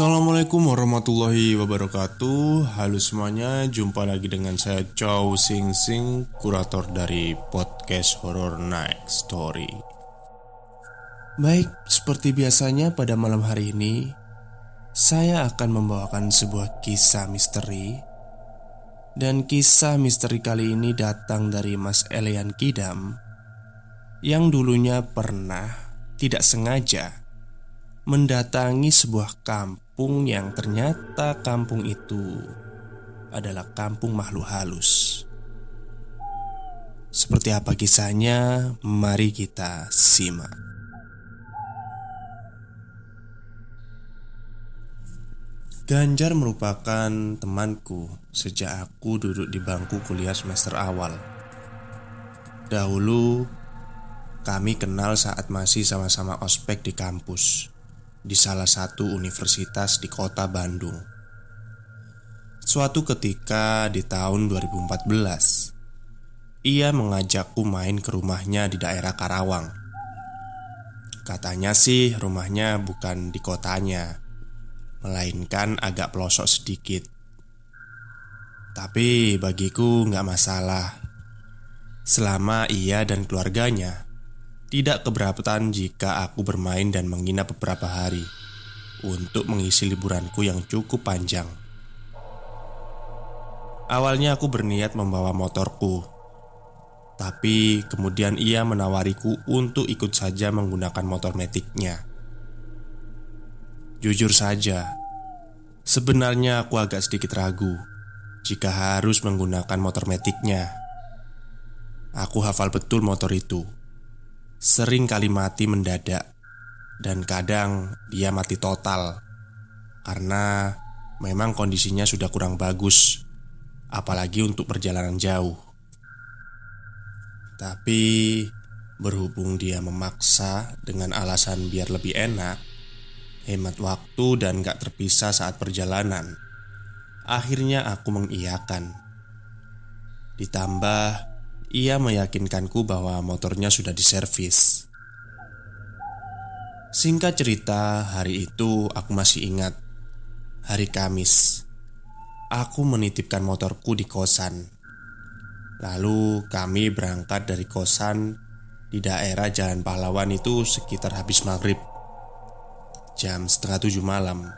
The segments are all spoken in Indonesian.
Assalamualaikum warahmatullahi wabarakatuh. Halo semuanya, jumpa lagi dengan saya Chow Sing Sing Kurator dari podcast Horror Night Story. Baik, seperti biasanya pada malam hari ini Saya akan membawakan sebuah kisah misteri. Dan kisah misteri kali ini datang dari Mas Elian Kidam Yang dulunya pernah tidak sengaja mendatangi sebuah kampung yang ternyata kampung itu adalah kampung makhluk halus. Seperti apa kisahnya? Mari kita simak. Ganjar merupakan temanku sejak aku duduk di bangku kuliah semester awal. Dahulu, kami kenal saat masih sama-sama ospek di kampus di salah satu universitas di kota Bandung. Suatu ketika di tahun 2014, ia mengajakku main ke rumahnya di daerah Karawang. Katanya sih rumahnya bukan di kotanya, melainkan agak pelosok sedikit. Tapi bagiku nggak masalah Selama ia dan keluarganya tidak keberatan jika aku bermain dan menginap beberapa hari untuk mengisi liburanku yang cukup panjang. Awalnya aku berniat membawa motorku, tapi kemudian ia menawariku untuk ikut saja menggunakan motor metiknya. Jujur saja, sebenarnya aku agak sedikit ragu jika harus menggunakan motor metiknya. Aku hafal betul motor itu sering kali mati mendadak, dan kadang dia mati total karena memang kondisinya sudah kurang bagus, apalagi untuk perjalanan jauh. Tapi berhubung dia memaksa dengan alasan biar lebih enak, hemat waktu, dan gak terpisah saat perjalanan, akhirnya aku mengiyakan. Ditambah ia meyakinkanku bahwa motornya sudah diservis. Singkat cerita, hari itu aku masih ingat. Hari Kamis, aku menitipkan motorku di kosan. Lalu kami berangkat dari kosan di daerah Jalan Pahlawan itu sekitar habis maghrib Jam setengah tujuh malam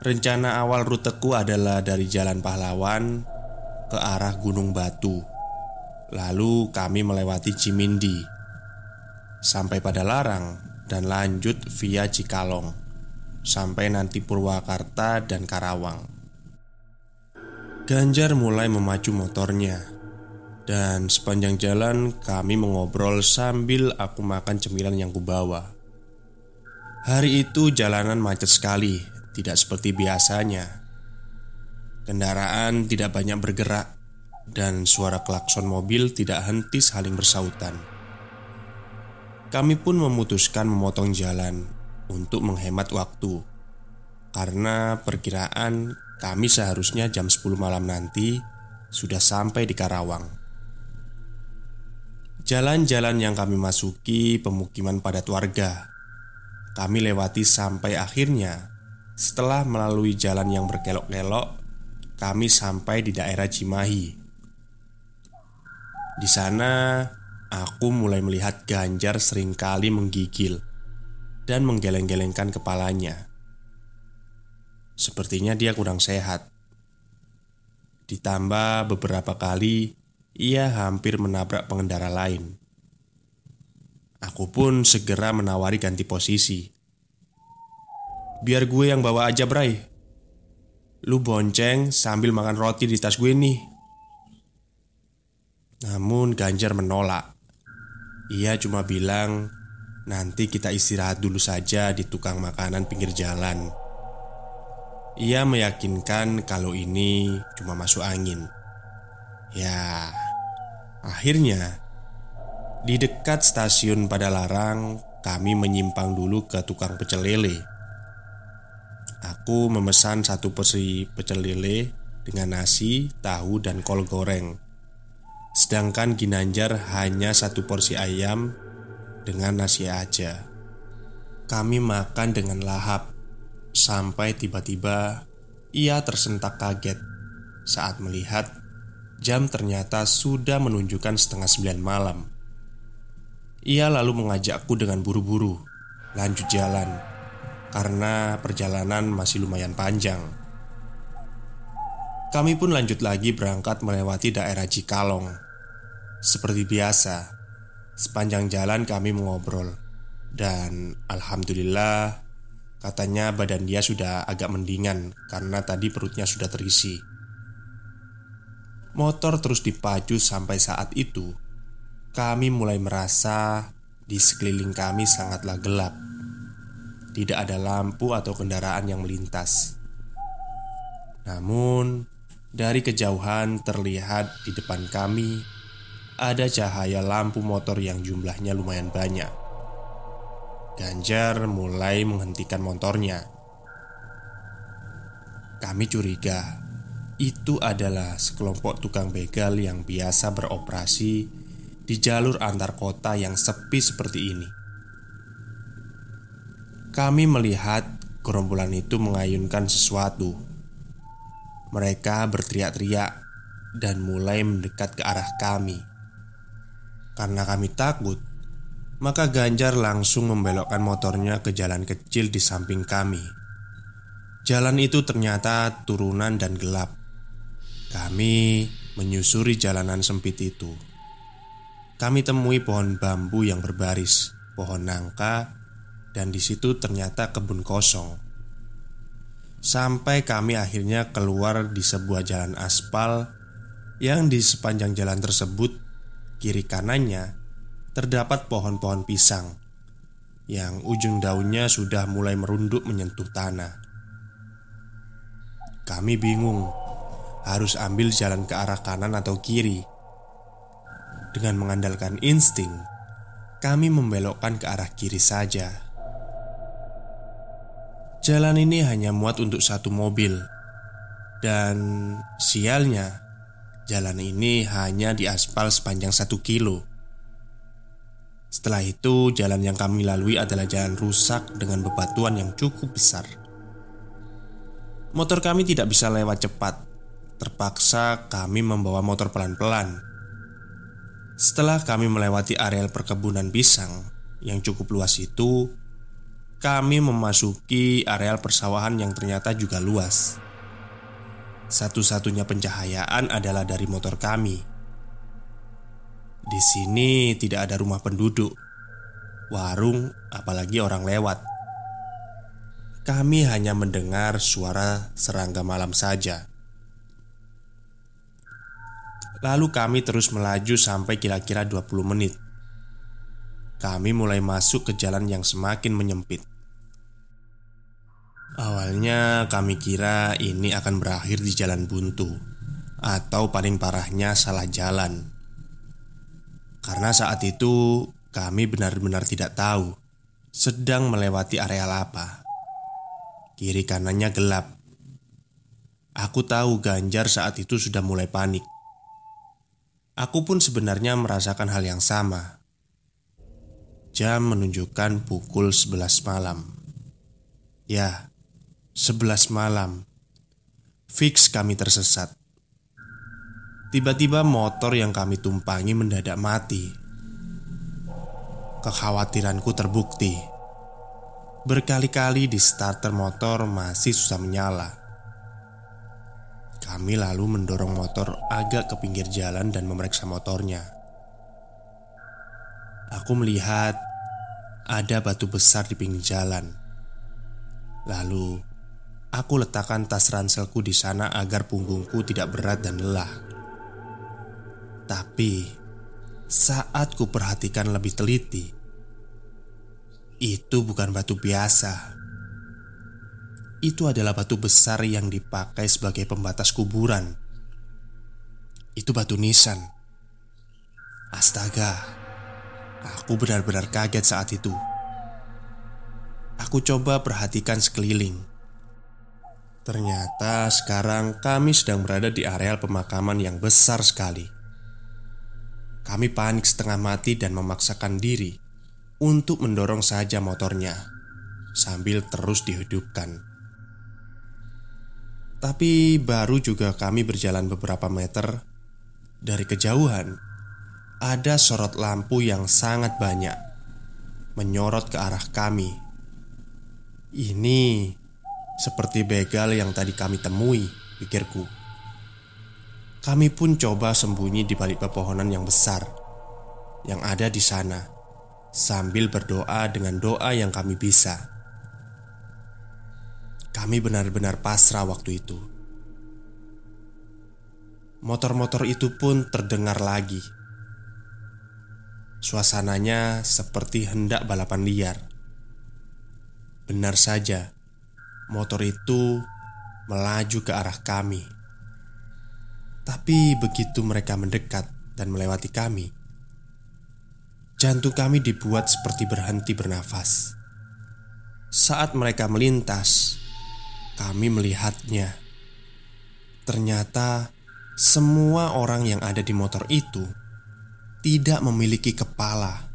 Rencana awal ruteku adalah dari Jalan Pahlawan ke arah Gunung Batu Lalu kami melewati Cimindi Sampai pada Larang Dan lanjut via Cikalong Sampai nanti Purwakarta dan Karawang. Ganjar mulai memacu motornya Dan sepanjang jalan kami mengobrol sambil aku makan cemilan yang kubawa. Hari itu jalanan macet sekali Tidak seperti biasanya. Kendaraan tidak banyak bergerak dan suara klakson mobil tidak henti saling bersautan. Kami pun memutuskan memotong jalan untuk menghemat waktu karena perkiraan kami seharusnya jam 10 malam nanti sudah sampai di Karawang. Jalan-jalan yang kami masuki pemukiman padat warga. Kami lewati sampai akhirnya setelah melalui jalan yang berkelok-kelok, kami sampai di daerah Cimahi di sana, aku mulai melihat Ganjar sering kali menggigil dan menggeleng-gelengkan kepalanya. Sepertinya dia kurang sehat. Ditambah beberapa kali ia hampir menabrak pengendara lain. Aku pun segera menawari ganti posisi. Biar gue yang bawa aja, Bray. Lu bonceng sambil makan roti di tas gue nih. Namun Ganjar menolak. Ia cuma bilang, "Nanti kita istirahat dulu saja di tukang makanan pinggir jalan." Ia meyakinkan kalau ini cuma masuk angin. Ya, akhirnya di dekat stasiun pada larang, kami menyimpang dulu ke tukang pecel lele. Aku memesan satu porsi pecel lele dengan nasi, tahu, dan kol goreng. Sedangkan Ginanjar hanya satu porsi ayam dengan nasi aja Kami makan dengan lahap Sampai tiba-tiba ia tersentak kaget saat melihat jam ternyata sudah menunjukkan setengah sembilan malam. Ia lalu mengajakku dengan buru-buru lanjut jalan karena perjalanan masih lumayan panjang. Kami pun lanjut lagi berangkat melewati daerah Cikalong. Seperti biasa, sepanjang jalan kami mengobrol dan alhamdulillah katanya badan dia sudah agak mendingan karena tadi perutnya sudah terisi. Motor terus dipacu sampai saat itu kami mulai merasa di sekeliling kami sangatlah gelap. Tidak ada lampu atau kendaraan yang melintas. Namun, dari kejauhan terlihat di depan kami ada cahaya lampu motor yang jumlahnya lumayan banyak. Ganjar mulai menghentikan motornya. Kami curiga itu adalah sekelompok tukang begal yang biasa beroperasi di jalur antar kota yang sepi seperti ini. Kami melihat gerombolan itu mengayunkan sesuatu. Mereka berteriak-teriak dan mulai mendekat ke arah kami. Karena kami takut, maka Ganjar langsung membelokkan motornya ke jalan kecil di samping kami. Jalan itu ternyata turunan dan gelap. Kami menyusuri jalanan sempit itu. Kami temui pohon bambu yang berbaris, pohon nangka, dan di situ ternyata kebun kosong. Sampai kami akhirnya keluar di sebuah jalan aspal yang di sepanjang jalan tersebut kiri kanannya terdapat pohon-pohon pisang yang ujung daunnya sudah mulai merunduk menyentuh tanah. Kami bingung harus ambil jalan ke arah kanan atau kiri. Dengan mengandalkan insting, kami membelokkan ke arah kiri saja. Jalan ini hanya muat untuk satu mobil. Dan sialnya Jalan ini hanya di aspal sepanjang satu kilo. Setelah itu jalan yang kami lalui adalah jalan rusak dengan bebatuan yang cukup besar. Motor kami tidak bisa lewat cepat. Terpaksa kami membawa motor pelan-pelan. Setelah kami melewati areal perkebunan pisang Yang cukup luas itu kami memasuki areal persawahan yang ternyata juga luas. Satu-satunya pencahayaan adalah dari motor kami. Di sini tidak ada rumah penduduk, warung, apalagi orang lewat. Kami hanya mendengar suara serangga malam saja. Lalu kami terus melaju sampai kira-kira 20 menit. Kami mulai masuk ke jalan yang semakin menyempit. Awalnya kami kira ini akan berakhir di jalan buntu Atau paling parahnya salah jalan. Karena saat itu kami benar-benar tidak tahu Sedang melewati area apa Kiri kanannya gelap. Aku tahu Ganjar saat itu sudah mulai panik. Aku pun sebenarnya merasakan hal yang sama. Jam menunjukkan pukul 11 malam. Ya, Sebelas malam. Fix kami tersesat. Tiba-tiba motor yang kami tumpangi mendadak mati. Kekhawatiranku terbukti. Berkali-kali di starter motor masih susah menyala. Kami lalu mendorong motor agak ke pinggir jalan dan memeriksa motornya. Aku melihat ada batu besar di pinggir jalan. Lalu Aku letakkan tas ranselku di sana agar punggungku tidak berat dan lelah. Tapi saat ku perhatikan lebih teliti, itu bukan batu biasa. Itu adalah batu besar yang dipakai sebagai pembatas kuburan. Itu batu nisan. Astaga, aku benar-benar kaget saat itu. Aku coba perhatikan sekeliling Ternyata sekarang kami sedang berada di areal pemakaman yang besar sekali. Kami panik setengah mati dan memaksakan diri untuk mendorong saja motornya sambil terus dihidupkan Tapi baru juga kami berjalan beberapa meter dari kejauhan, ada sorot lampu yang sangat banyak menyorot ke arah kami. Ini seperti begal yang tadi kami temui, pikirku. Kami pun coba sembunyi di balik pepohonan yang besar yang ada di sana, sambil berdoa dengan doa yang kami bisa. Kami benar-benar pasrah waktu itu. Motor-motor itu pun terdengar lagi. Suasananya seperti hendak balapan liar. Benar saja, motor itu melaju ke arah kami. Tapi begitu mereka mendekat dan melewati kami, jantung kami dibuat seperti berhenti bernafas. Saat mereka melintas, kami melihatnya. Ternyata semua orang yang ada di motor itu tidak memiliki kepala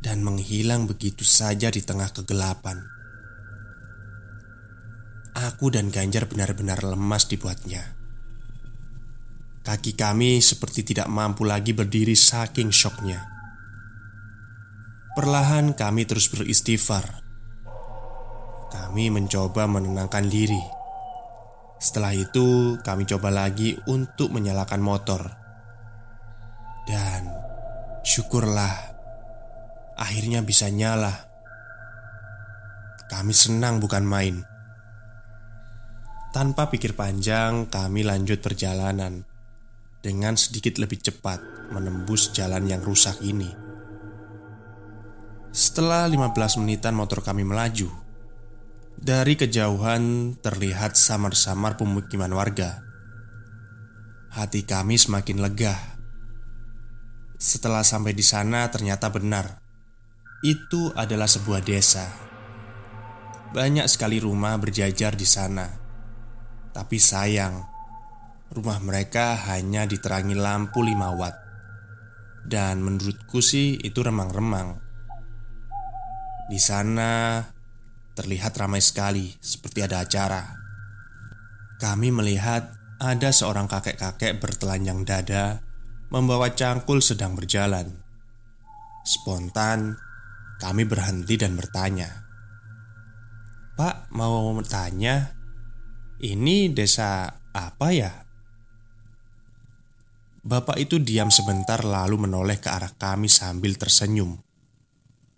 dan menghilang begitu saja di tengah kegelapan. Aku dan Ganjar benar-benar lemas dibuatnya. Kaki kami seperti tidak mampu lagi berdiri saking syoknya. Perlahan kami terus beristighfar. Kami mencoba menenangkan diri setelah itu, kami coba lagi untuk menyalakan motor, dan syukurlah akhirnya bisa nyala. Kami senang, bukan main. Tanpa pikir panjang, kami lanjut perjalanan dengan sedikit lebih cepat menembus jalan yang rusak ini. Setelah 15 menitan motor kami melaju, dari kejauhan terlihat samar-samar pemukiman warga. Hati kami semakin lega. Setelah sampai di sana, ternyata benar itu adalah sebuah desa. Banyak sekali rumah berjajar di sana, tapi sayang, rumah mereka hanya diterangi lampu 5 watt, dan menurutku sih itu remang-remang. Di sana terlihat ramai sekali, seperti ada acara. Kami melihat ada seorang kakek-kakek bertelanjang dada membawa cangkul sedang berjalan. Spontan, kami berhenti dan bertanya, "Pak, mau bertanya, ini desa apa ya?" Bapak itu diam sebentar, lalu menoleh ke arah kami sambil tersenyum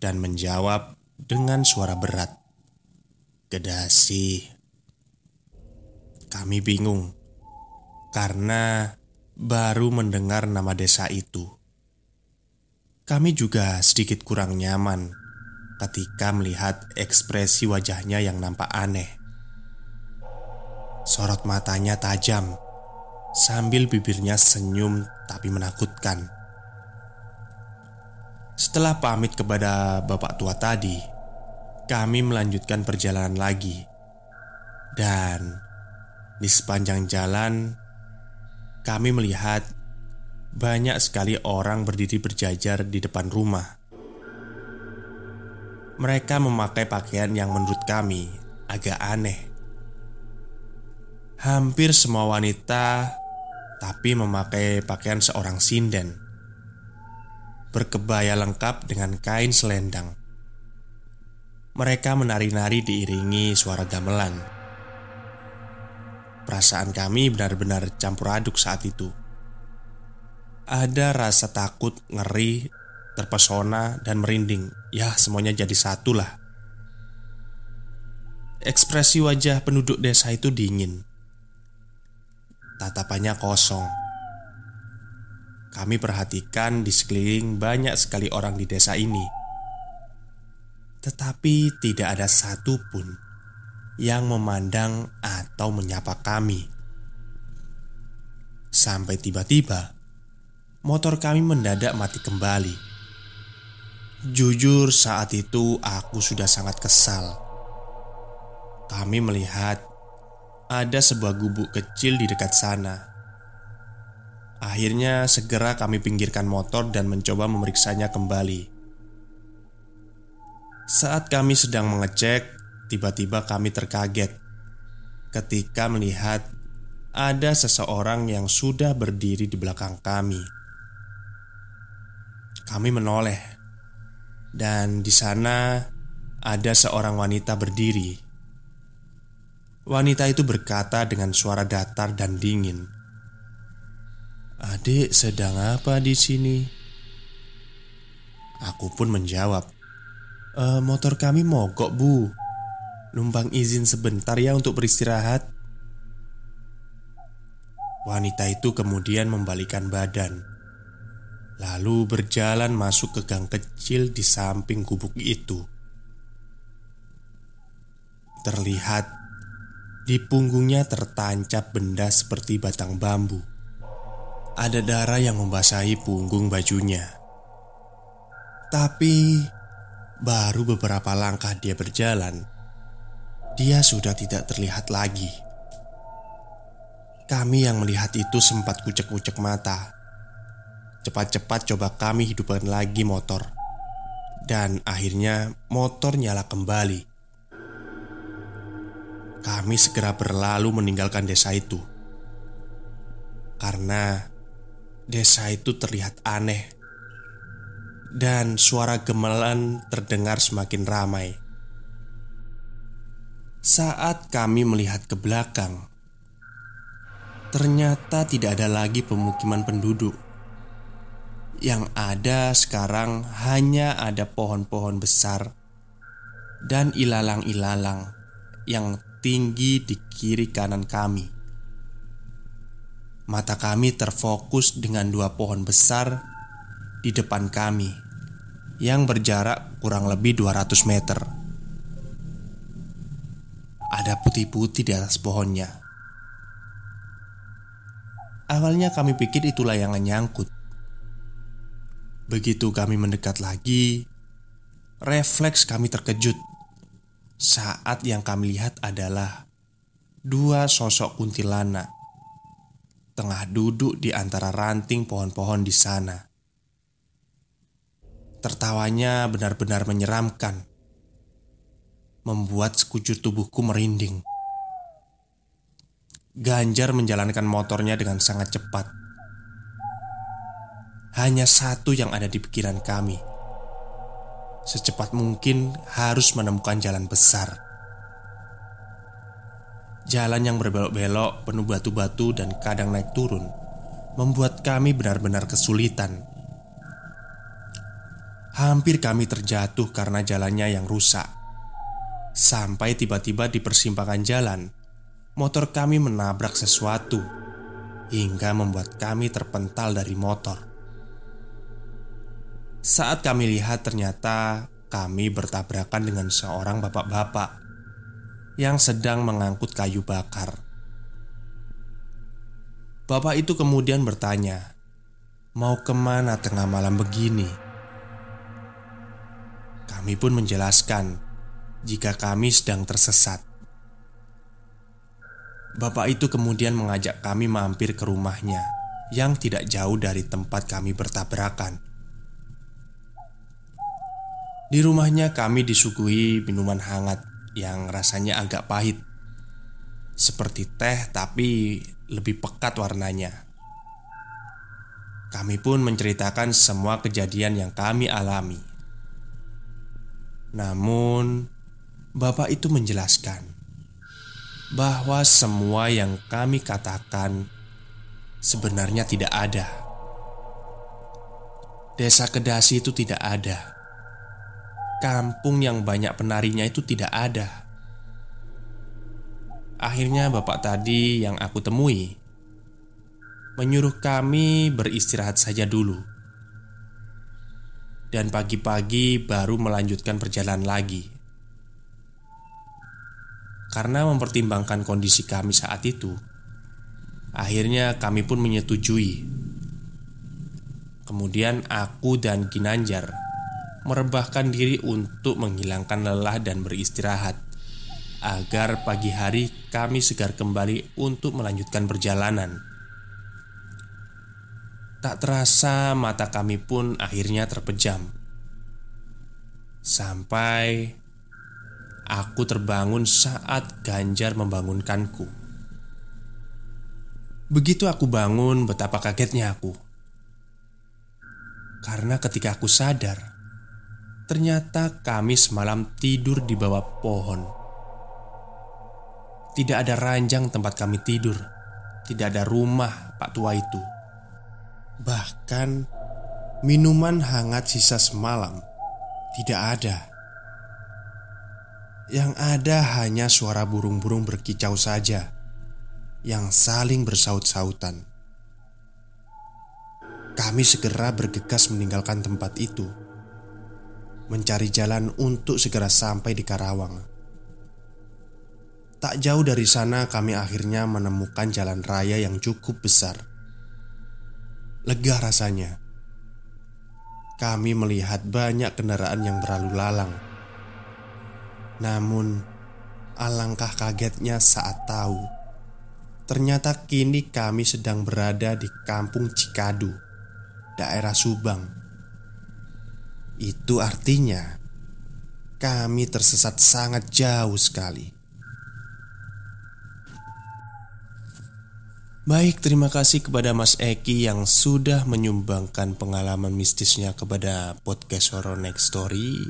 dan menjawab dengan suara berat, Kedasi. Kami bingung karena baru mendengar nama desa itu. Kami juga sedikit kurang nyaman ketika melihat ekspresi wajahnya yang nampak aneh. Sorot matanya tajam sambil bibirnya senyum tapi menakutkan. Setelah pamit kepada bapak tua tadi, kami melanjutkan perjalanan lagi, dan di sepanjang jalan kami melihat banyak sekali orang berdiri berjajar di depan rumah. Mereka memakai pakaian yang menurut kami agak aneh. Hampir semua wanita, tapi memakai pakaian seorang sinden, berkebaya lengkap dengan kain selendang. Mereka menari-nari diiringi suara gamelan. Perasaan kami benar-benar campur aduk saat itu. Ada rasa takut, ngeri, terpesona, dan merinding. Ya, semuanya jadi satu lah. Ekspresi wajah penduduk desa itu dingin. Tatapannya kosong. Kami perhatikan di sekeliling banyak sekali orang di desa ini tetapi tidak ada satupun yang memandang atau menyapa kami. Sampai tiba-tiba, motor kami mendadak mati kembali. Jujur, saat itu aku sudah sangat kesal. Kami melihat ada sebuah gubuk kecil di dekat sana. Akhirnya, segera kami pinggirkan motor dan mencoba memeriksanya kembali. Saat kami sedang mengecek, tiba-tiba kami terkaget ketika melihat ada seseorang yang sudah berdiri di belakang kami. Kami menoleh, dan di sana ada seorang wanita berdiri. Wanita itu berkata dengan suara datar dan dingin, "Adik sedang apa di sini?" Aku pun menjawab, e, "Motor kami mogok, Bu. Numpang izin sebentar ya untuk beristirahat." Wanita itu kemudian membalikan badan, lalu berjalan masuk ke gang kecil di samping gubuk itu. Terlihat di punggungnya tertancap benda seperti batang bambu. Ada darah yang membasahi punggung bajunya. Tapi baru beberapa langkah dia berjalan, dia sudah tidak terlihat lagi. Kami yang melihat itu sempat kucek-kucek mata. Cepat-cepat coba kami hidupkan lagi motor. Dan akhirnya motor nyala kembali. Kami segera berlalu meninggalkan desa itu. Karena desa itu terlihat aneh. Dan suara gemelan terdengar semakin ramai. Saat kami melihat ke belakang, ternyata tidak ada lagi pemukiman penduduk. Yang ada sekarang hanya ada pohon-pohon besar dan ilalang-ilalang yang tinggi di kiri kanan kami. Mata kami terfokus dengan dua pohon besar di depan kami yang berjarak kurang lebih 200 meter. Ada putih-putih di atas pohonnya. Awalnya kami pikir itu layangan nyangkut. Begitu kami mendekat lagi, refleks kami terkejut saat yang kami lihat adalah dua sosok kuntilanak tengah duduk di antara ranting pohon-pohon di sana. Tertawanya benar-benar menyeramkan, membuat sekujur tubuhku merinding. Ganjar menjalankan motornya dengan sangat cepat. Hanya satu yang ada di pikiran kami. Secepat mungkin harus menemukan jalan besar. Jalan yang berbelok-belok, penuh batu-batu dan kadang naik turun, membuat kami benar-benar kesulitan. Hampir kami terjatuh karena jalannya yang rusak. Sampai tiba-tiba di persimpangan jalan, motor kami menabrak sesuatu hingga membuat kami terpental dari motor. Saat kami lihat, ternyata kami bertabrakan dengan seorang bapak-bapak yang sedang mengangkut kayu bakar. Bapak itu kemudian bertanya, "Mau ke mana tengah malam begini?" Kami pun menjelaskan jika kami sedang tersesat. Bapak itu kemudian mengajak kami mampir ke rumahnya yang tidak jauh dari tempat kami bertabrakan. Di rumahnya kami disuguhi minuman hangat yang rasanya agak pahit, seperti teh, tapi lebih pekat warnanya. Kami pun menceritakan semua kejadian yang kami alami. Namun, bapak itu menjelaskan bahwa semua yang kami katakan sebenarnya tidak ada. Desa Kedasi itu tidak ada. Kampung yang banyak penarinya itu tidak ada. Akhirnya, bapak tadi yang aku temui menyuruh kami beristirahat saja dulu, dan pagi-pagi baru melanjutkan perjalanan lagi. Karena mempertimbangkan kondisi kami saat itu, akhirnya kami pun menyetujui. Kemudian aku dan Ginanjar merebahkan diri untuk menghilangkan lelah dan beristirahat agar pagi hari kami segar kembali untuk melanjutkan perjalanan. Tak terasa mata kami pun akhirnya terpejam Sampai aku terbangun saat Ganjar membangunkanku. Begitu aku bangun, betapa kagetnya aku. Karena ketika aku sadar, ternyata kami semalam tidur di bawah pohon. Tidak ada ranjang tempat kami tidur, tidak ada rumah Pak tua itu. Bahkan minuman hangat sisa semalam tidak ada. Yang ada hanya suara burung-burung berkicau saja yang saling bersaut-sautan. Kami segera bergegas meninggalkan tempat itu, mencari jalan untuk segera sampai di Karawang. Tak jauh dari sana, kami akhirnya menemukan jalan raya yang cukup besar. Lega rasanya. Kami melihat banyak kendaraan yang berlalu lalang. Namun, alangkah kagetnya saat tahu ternyata kini kami sedang berada di kampung Cikadu daerah Subang. Itu artinya kami tersesat sangat jauh sekali. Baik, terima kasih kepada Mas Eki yang sudah menyumbangkan pengalaman mistisnya kepada podcast Horror Next Story.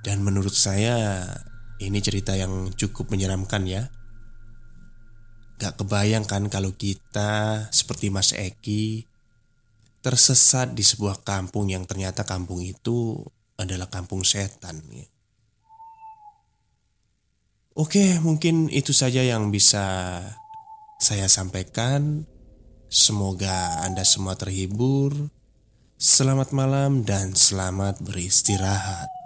Dan menurut saya ini cerita yang cukup menyeramkan ya. Gak kebayangkan kalau kita seperti Mas Eki tersesat di sebuah kampung yang ternyata kampung itu adalah kampung setan. Ya. Oke, mungkin itu saja yang bisa saya sampaikan. Semoga Anda semua terhibur. Selamat malam dan selamat beristirahat.